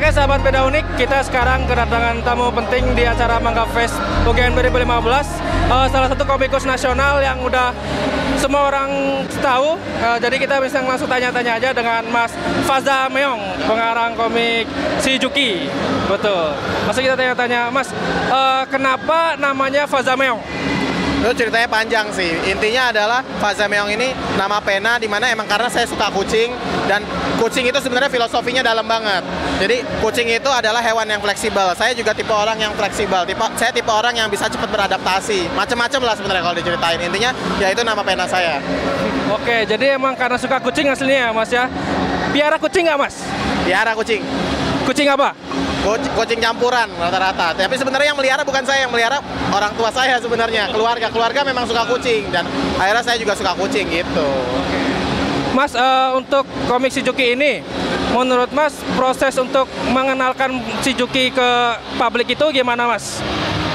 Oke sahabat Beda Unik, kita sekarang kedatangan tamu penting di acara Mangga Fest UGM 2015 uh, Salah satu komikus nasional yang udah semua orang tahu. Uh, Jadi kita bisa langsung tanya-tanya aja dengan Mas Faza Meong Pengarang komik Si Juki. Betul. Masuk kita tanya-tanya Mas, uh, kenapa namanya Faza Meong? Itu ceritanya panjang sih. Intinya adalah Faza Meong ini nama pena di mana emang karena saya suka kucing dan kucing itu sebenarnya filosofinya dalam banget. Jadi kucing itu adalah hewan yang fleksibel. Saya juga tipe orang yang fleksibel. Tipe saya tipe orang yang bisa cepat beradaptasi. Macam-macam lah sebenarnya kalau diceritain. Intinya ya itu nama pena saya. Oke, jadi emang karena suka kucing aslinya ya Mas ya. Piara kucing nggak Mas? Piara kucing. Kucing apa? Kucing, kucing campuran rata-rata. Tapi sebenarnya yang melihara bukan saya yang melihara, orang tua saya sebenarnya. Keluarga keluarga memang suka kucing dan akhirnya saya juga suka kucing gitu. Mas uh, untuk komik Shijuki ini, menurut Mas proses untuk mengenalkan Shijuki ke publik itu gimana Mas?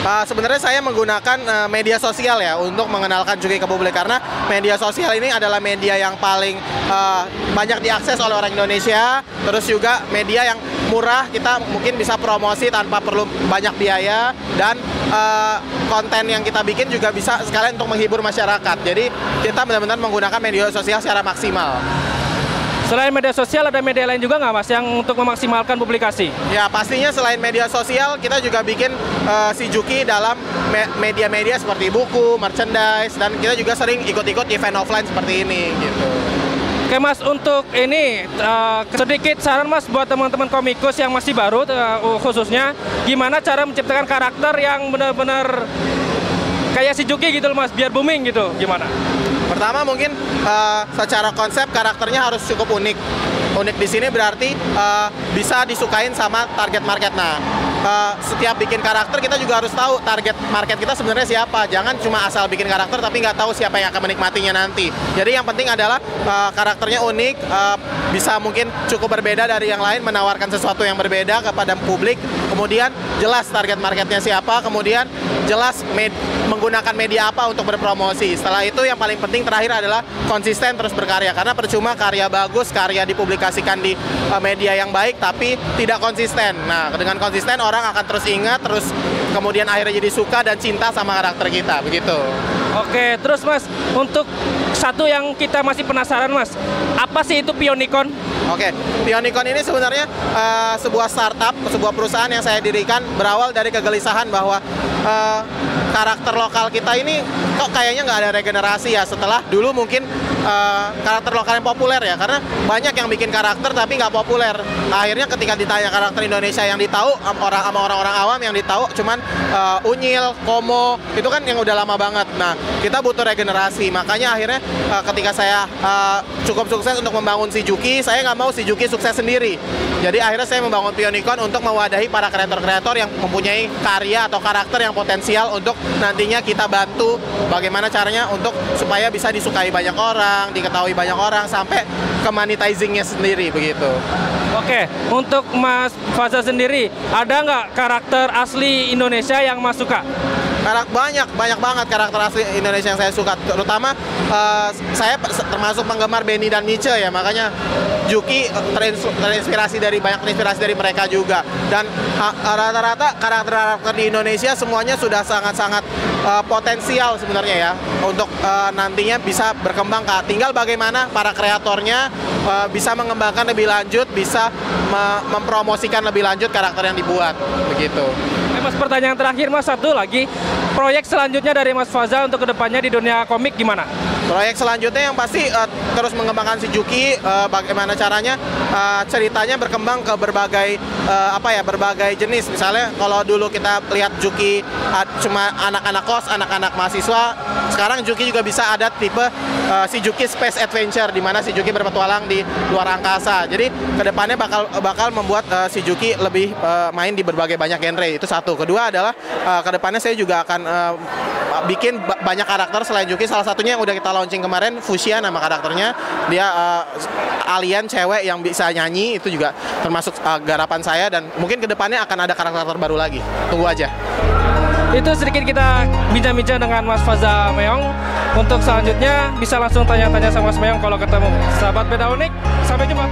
Uh, sebenarnya saya menggunakan uh, media sosial ya untuk mengenalkan Juki ke publik karena media sosial ini adalah media yang paling uh, banyak diakses oleh orang Indonesia, terus juga media yang murah kita mungkin bisa promosi tanpa perlu banyak biaya dan uh, konten yang kita bikin juga bisa sekalian untuk menghibur masyarakat. Jadi kita benar-benar menggunakan media sosial secara maksimal. Selain media sosial ada media lain juga nggak mas yang untuk memaksimalkan publikasi? Ya pastinya selain media sosial kita juga bikin uh, si Juki dalam media-media seperti buku, merchandise dan kita juga sering ikut-ikut event offline seperti ini gitu. Oke mas, untuk ini uh, sedikit saran mas buat teman-teman komikus yang masih baru uh, khususnya gimana cara menciptakan karakter yang benar-benar kayak si Juki gitu loh mas, biar booming gitu, gimana? Pertama mungkin uh, secara konsep karakternya harus cukup unik. Unik di sini berarti uh, bisa disukain sama target market. Nah, uh, setiap bikin karakter kita juga harus tahu target market kita sebenarnya siapa. Jangan cuma asal bikin karakter tapi nggak tahu siapa yang akan menikmatinya nanti. Jadi yang penting adalah uh, karakternya unik, uh, bisa mungkin cukup berbeda dari yang lain, menawarkan sesuatu yang berbeda kepada publik. Kemudian jelas target marketnya siapa. Kemudian jelas med menggunakan media apa untuk berpromosi. Setelah itu yang paling penting terakhir adalah konsisten terus berkarya karena percuma karya bagus, karya dipublikasikan di uh, media yang baik tapi tidak konsisten. Nah, dengan konsisten orang akan terus ingat, terus kemudian akhirnya jadi suka dan cinta sama karakter kita, begitu. Oke, terus Mas, untuk satu yang kita masih penasaran Mas, apa sih itu Pionicon? Oke, Pionicon ini sebenarnya uh, sebuah startup, sebuah perusahaan yang saya dirikan berawal dari kegelisahan bahwa uh, karakter lokal kita ini kok kayaknya nggak ada regenerasi ya setelah dulu mungkin uh, karakter lokal yang populer ya karena banyak yang bikin karakter tapi nggak populer. Nah, akhirnya ketika ditanya karakter Indonesia yang ditahu orang sama orang-orang awam yang ditahu cuman uh, unyil, komo itu kan yang udah lama banget. Nah kita butuh regenerasi. Makanya akhirnya uh, ketika saya uh, cukup sukses untuk membangun si Juki saya nggak mau si Juki sukses sendiri jadi akhirnya saya membangun Pionicon untuk mewadahi para kreator-kreator yang mempunyai karya atau karakter yang potensial untuk nantinya kita bantu bagaimana caranya untuk supaya bisa disukai banyak orang, diketahui banyak orang sampai ke monetizingnya sendiri begitu. Oke, untuk Mas Faza sendiri, ada nggak karakter asli Indonesia yang Mas suka? karakter banyak banyak banget karakter asli Indonesia yang saya suka terutama uh, saya termasuk penggemar Benny dan Nietzsche ya makanya Juki terinspirasi dari banyak terinspirasi dari mereka juga dan rata-rata karakter-karakter di Indonesia semuanya sudah sangat-sangat uh, potensial sebenarnya ya untuk uh, nantinya bisa berkembang kak tinggal bagaimana para kreatornya uh, bisa mengembangkan lebih lanjut bisa me mempromosikan lebih lanjut karakter yang dibuat begitu. Mas pertanyaan terakhir Mas satu lagi proyek selanjutnya dari Mas Faza untuk ke depannya di dunia komik gimana? Proyek selanjutnya yang pasti uh, terus mengembangkan si Juki uh, bagaimana caranya uh, ceritanya berkembang ke berbagai uh, apa ya berbagai jenis. Misalnya kalau dulu kita lihat Juki uh, cuma anak-anak kos anak-anak mahasiswa sekarang Juki juga bisa ada tipe uh, si Juki Space Adventure di mana si Juki berpetualang di luar angkasa. Jadi ke depannya bakal bakal membuat uh, si Juki lebih uh, main di berbagai banyak genre itu satu. Kedua adalah uh, ke depannya saya juga akan uh, bikin banyak karakter selain Juki. Salah satunya yang udah kita launching kemarin Fusia nama karakternya. Dia uh, alien cewek yang bisa nyanyi itu juga termasuk uh, garapan saya. Dan mungkin ke depannya akan ada karakter baru lagi. Tunggu aja itu sedikit kita bincang-bincang dengan Mas Faza Meong. Untuk selanjutnya bisa langsung tanya-tanya sama Mas Meong kalau ketemu. Sahabat beda unik sampai jumpa